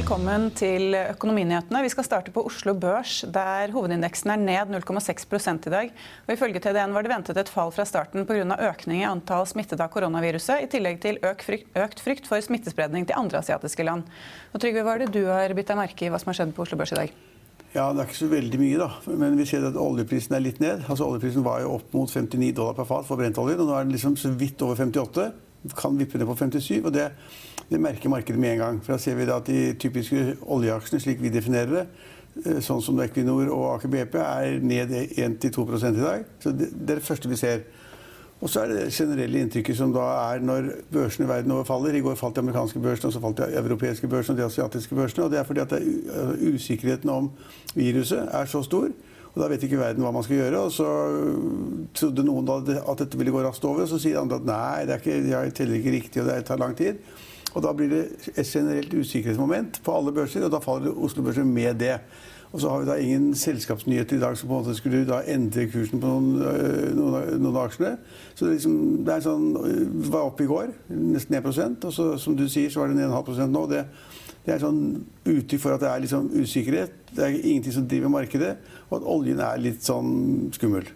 velkommen til Økonominyhetene. Vi skal starte på Oslo Børs, der hovedindeksen er ned 0,6 i dag. Og ifølge TDN var det ventet et fall fra starten pga. økning i antall smittede av koronaviruset, i tillegg til økt frykt for smittespredning til andre asiatiske land. Og Trygve, hva er det du har bitt deg merke i hva som har skjedd på Oslo Børs i dag? Ja, Det er ikke så veldig mye, da. Men vi ser at oljeprisen er litt ned. Altså Oljeprisen var jo opp mot 59 dollar per fat for brentoljen, og nå er den liksom så vidt over 58. Kan vippe ned på 57. og det det merker markedet med en gang. For da ser vi da at De typiske oljeaksjene, slik vi definerer det, eh, sånn som Equinor og Aker BP, er ned 1-2 i dag. Så det, er det første vi ser. Og så er det generelle inntrykket som da er når børsene i verden over faller. I går falt de amerikanske børsene, og så falt de europeiske børsene og de asiatiske børsene. Og det er fordi at er, usikkerheten om viruset er så stor. Og da vet ikke verden hva man skal gjøre. Og så trodde noen at dette ville gå raskt over, så sier andre at nei, det er ikke, jeg teller ikke riktig, og det tar lang tid. Og da blir det et generelt usikkerhetsmoment på alle børser, og da faller Oslo Børser med det. Og så har vi da ingen selskapsnyheter i dag som på en måte skulle da endre kursen på noen, øh, noen, noen av aksjene. Så det, liksom, det er sånn, øh, var oppe i går, nesten 1 og så, som du sier, så var det 1,5% nå. Det, det er sånn uttrykk for at det er liksom usikkerhet. Det er ingenting som driver markedet, og at oljen er litt sånn skummel.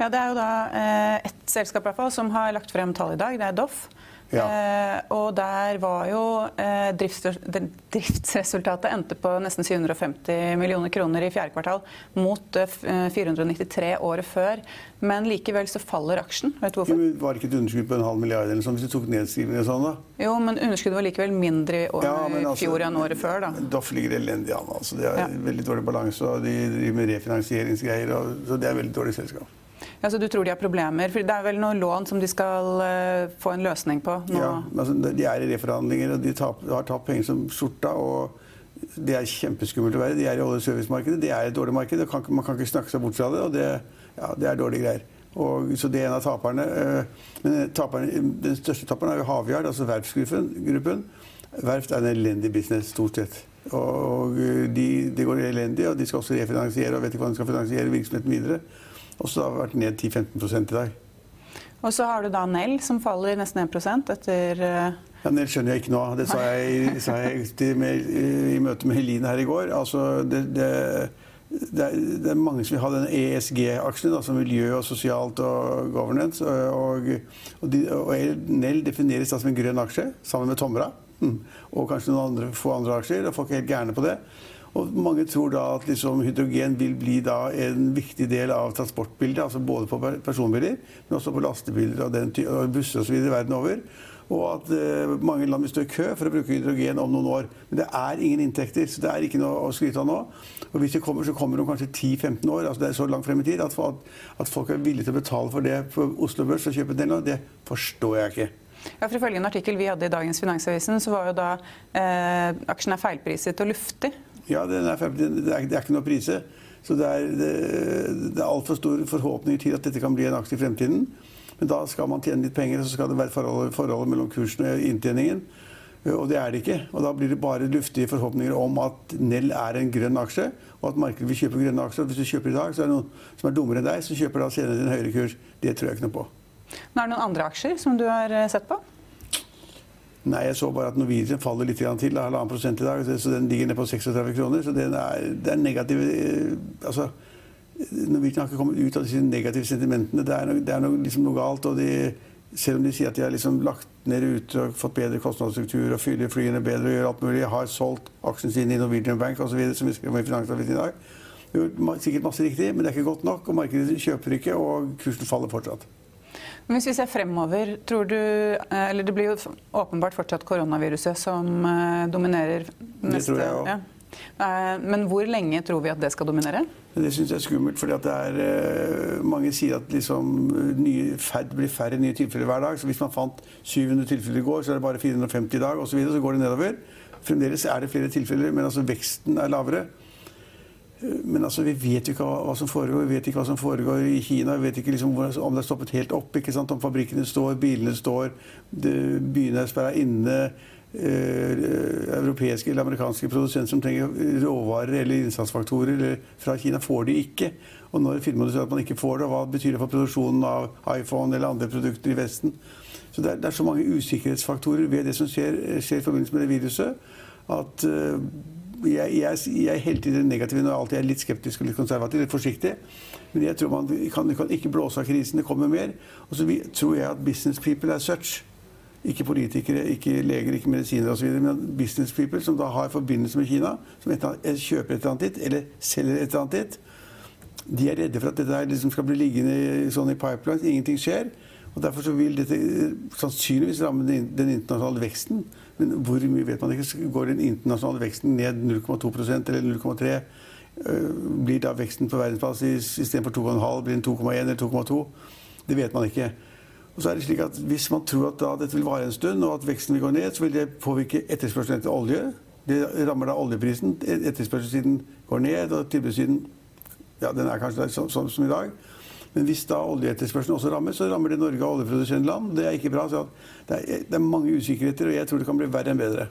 Ja, Det er jo da eh, ett selskap i hvert fall, som har lagt frem tall i dag. Det er Doff. Ja. Eh, og der var jo eh, driftsresultatet endte på nesten 750 millioner kroner i fjerde kvartal, mot eh, 493 året før. Men likevel så faller aksjen. Vet du hvorfor? Jo, var det ikke et underskudd på en halv milliard eller sånn, hvis du tok nedskrivning og sånn, da? Jo, men underskuddet var likevel mindre i år, ja, altså, fjor enn året før, da. Doff ligger elendig an. Altså. De har ja. veldig dårlig balanse, og de driver med refinansieringsgreier, og, så det er veldig dårlig selskap. Ja, så du tror de har problemer? For det er vel noen lån som de skal uh, få en løsning på? Nå. Ja, altså, de er i reforhandlinger, og de tap, har tapt penger som skjorta. og det er kjempeskummelt å være. De er i olje- og servicemarkedet. Det er et dårlig marked. Kan, man kan ikke snakke seg bort fra det. og det, ja, det er dårlige greier. Og, så det er en av taperne. Uh, men taperne, den største taperen er jo Havyard, altså verftsgruppen. Verft er en elendig business, stort sett. Og de, de går elendig, og de skal også refinansiere og vet ikke hvordan de skal finansiere virksomheten videre. Og så har det vært ned 10-15% i dag. Og så har du da Nell, som faller nesten 1 etter uh... Ja, Nell skjønner jeg ikke noe av. Det sa jeg, sa jeg med, i møte med Helene her i går. Altså, det, det, det, er, det, er, mange som vil ha den ESG-aksjen, altså miljø og sosialt og governance. Og, og, de, og Nell defineres da som en grønn aksje, sammen med Tomra. Mm. Og kanskje noen andre, få andre aksjer. og Folk er helt gærne på det. Og mange tror da at liksom hydrogen vil bli da en viktig del av transportbildet. altså Både på personbiler, men også på lastebiler og, den, og busser osv. verden over. Og at uh, mange land vil stå i kø for å bruke hydrogen om noen år. Men det er ingen inntekter, så det er ikke noe å skryte av nå. Og hvis det kommer, så kommer det om kanskje 10-15 år. altså Det er så langt frem i tid at, at, folk er villige til å betale for det på Oslo Børs og kjøpe den, det forstår jeg ikke. Ja, for Ifølge en artikkel vi hadde i dagens Finansavisen, så var jo da eh, aksjen er feilpriset og luftig. Ja, det er, det er, ikke noe prise. Så det er, det, det er altfor store forhåpninger til at dette kan bli en aksje i fremtiden. Men da skal man tjene litt penger, og så skal det være forholdet, forholdet mellom kursen og inntjeningen. Og det er det ikke. Og da blir det bare luftige forhåpninger om at Nell er en grønn aksje, og at markedet vil kjøpe grønne aksjer. Hvis du kjøper i dag, så er det noen som er dummere enn deg, som kjøper da senere til en høyere kurs. Det tror jeg ikke noe på. Men er det noen andre aksjer som du har eh, sett på? Nei, jeg så bare at Norwegian faller litt til, halvannen prosent i dag. Så den ligger ned på 36 kroner. Så den er, det er negativ eh, Altså, Norwegian har ikke kommet ut av disse negative sentimentene. Det er, no, det er no, liksom noe galt. og de, selv om de sier at de har liksom lagt ned ruter og fått bedre kostnadsstruktur og fyller flyene bedre og gjør alt mulig, har solgt aksjene sine i Norwegian Bank osv., som vi skrev om i Finansavisen i dag. Gjort sikkert masse riktig, men det er ikke godt nok. og Markedet kjøper ikke, og kursen faller fortsatt. Men hvis vi ser fremover, tror du eh, Eller det blir jo åpenbart fortsatt koronaviruset som eh, dominerer neste Det tror jeg òg. Ja. Eh, men hvor lenge tror vi at det skal dominere? Det syns jeg er skummelt. fordi er, Mange sier at liksom, nye, det blir færre nye tilfeller hver dag. så Hvis man fant 700 tilfeller i går, så er det bare 450 i dag osv. Så, videre, så går det nedover. Fremdeles er det flere tilfeller, men altså veksten er lavere. Men altså, vi vet jo ikke hva, hva, som foregår. Vi vet ikke hva som foregår i Kina. Vi vet ikke liksom, om det er stoppet helt opp. Om fabrikkene står, bilene står, byene er sperra inne. Eh, europeiske eller amerikanske produsenter som trenger råvarer eller innsatsfaktorer eller fra Kina, får de ikke. Og når sier at man ikke får det, hva betyr det for produksjonen av iPhone eller andre produkter i Vesten? Så det er, det er så mange usikkerhetsfaktorer ved det som skjer, skjer i forbindelse med det viruset at uh, jeg, jeg, jeg, er hele tiden negativ og alltid er litt skeptisk og litt konservativ, litt forsiktig. Men jeg tror man kan, kan ikke blåse av krisen. Det kommer mer. Og så tror jeg at business people er such. Ikke politikere, ikke leger, ikke medisinere osv. Men business people som da har forbindelse med Kina, som et annet, kjøper et eller annet dit, eller selger et eller annet dit. De er redde for at dette liksom skal bli liggende sånn i pipelines. Ingenting skjer. Og Derfor så vil dette sannsynligvis ramme den, internasjonale veksten. Men hvor mye vet man ikke. Går den internasjonale veksten ned 0,2% eller 0,3 øh, blir da veksten på verdensbasis istedenfor 2,5 blir den 2,1 eller 2,2? Det vet man ikke. Og så er det slik at Hvis man tror at dette vil vare en stund, og at veksten vil gå ned, så vil det påvirke etterspørselen etter olje. Det rammer da oljeprisen. Etterspørselssiden går ned, og tilbudssiden ja, den er kanskje sånn, sånn som i dag. Men hvis da oljeetterspørselen også rammer, så rammer det Norge og oljeproduserende land. Det er ikke bra. så det er, det er mange usikkerheter, og jeg tror det kan bli verre enn bedre.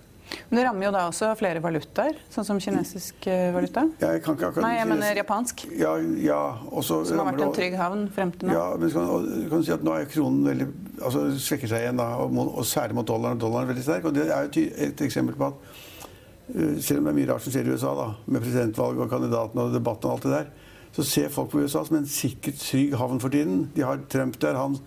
Men det rammer jo da også flere valutaer, sånn som kinesisk eh, valuta? Ja, jeg kan ikke akkurat... Nei, jeg mener japansk. Ja, ja, også, som har vært en trygg havn frem til nå? Ja, men kan, kan si at nå er kronen veldig, altså svekker seg igjen, da, og, og særlig mot dollaren. Dollaren er veldig sterk. og Det er jo et eksempel på at uh, selv om det er mye rart som skjer i USA, da, med presidentvalg og kandidatene og debatten og alt det der, så ser folk på USA som en sikkert trygg havn for tiden. De har Trump der. Han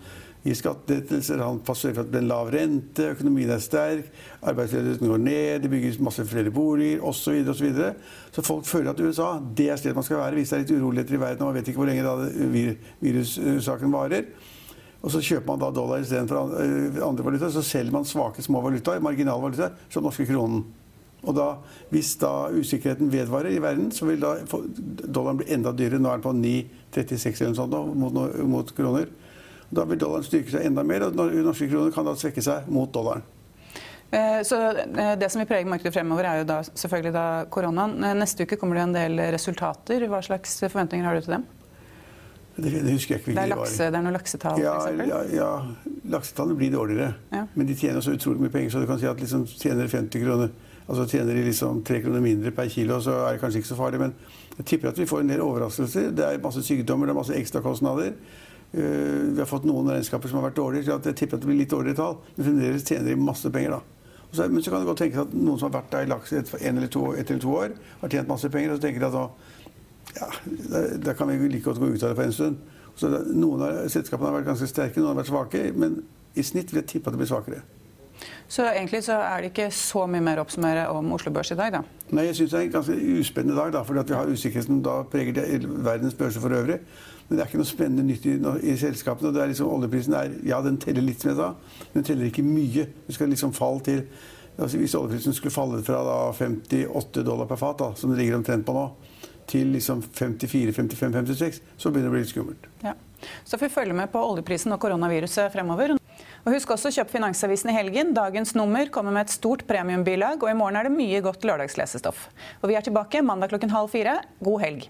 gir skattelettelser, han passer for at det blir en lav rente, økonomien er sterk, arbeidsledigheten går ned, det bygges masse flere boliger osv. Så, videre, og så, så folk føler at USA det er stedet man skal være hvis det er litt uroligheter i verden og man vet ikke hvor lenge virussaken varer. Og så kjøper man da dollar istedenfor eh, andre valutaer. Så selger man svake små valutaer, marginalvalutaer, som norske kronen. Og da, Hvis da usikkerheten vedvarer i verden, så vil da dollaren bli enda dyrere. Nå er den på 9,36 eller noe sånt mot, mot, kroner. Da vil dollaren styrke seg enda mer, og norske kroner kan da svekke seg mot dollaren. Eh, så eh, Det som vil prege markedet fremover, er jo da selvfølgelig da koronaen. Eh, neste uke kommer det en del resultater. Hva slags forventninger har du til dem? Det, det husker jeg ikke. Det er, lakse, det er noen laksetall, ja, f.eks.? Ja, ja, laksetallene blir dårligere. Ja. Men de tjener så utrolig mye penger, så du kan si at liksom tjener 50 kroner Altså Tjener de liksom tre kroner mindre per kilo, så er det kanskje ikke så farlig. Men jeg tipper at vi får en del overraskelser. Det er masse sykdommer, det er masse ekstrakostnader. Uh, vi har fått noen regnskaper som har vært dårlige, så jeg tipper at det blir litt dårligere tall. Men fremdeles tjener de masse penger, da. Men så kan det godt tenkes at noen som har vært der i laks et, en eller to, et eller to år, har tjent masse penger, og så tenker de at da, ja, da kan vi like godt gå ut av det på en stund. Så Noen av selskapene har vært ganske sterke, noen har vært svake. Men i snitt vil jeg tippe at det blir svakere. Så egentlig så er det ikke så mye mer å oppsummere om Oslo Børs i dag, da? Nei, jeg syns det er en ganske uspennende dag, da, fordi vi har usikkerheten da preger det, verdens børser for øvrig. Men det er ikke noe spennende nytt i, i selskapene. og det er liksom, Oljeprisen er, ja, den teller litt, som jeg sa, men den teller ikke mye. Vi skal liksom falle til altså Hvis oljeprisen skulle falle fra da 58 dollar per fat, da, som det ligger omtrent på nå, til liksom 54-55-56, så begynner det å bli litt skummelt. Ja. Så får vi følge med på oljeprisen og koronaviruset fremover. Og husk også å kjøpe Finansavisen i helgen. Dagens nummer kommer med et stort premiumbilag, og i morgen er det mye godt lørdagslesestoff. Og vi er tilbake mandag klokken halv fire. God helg.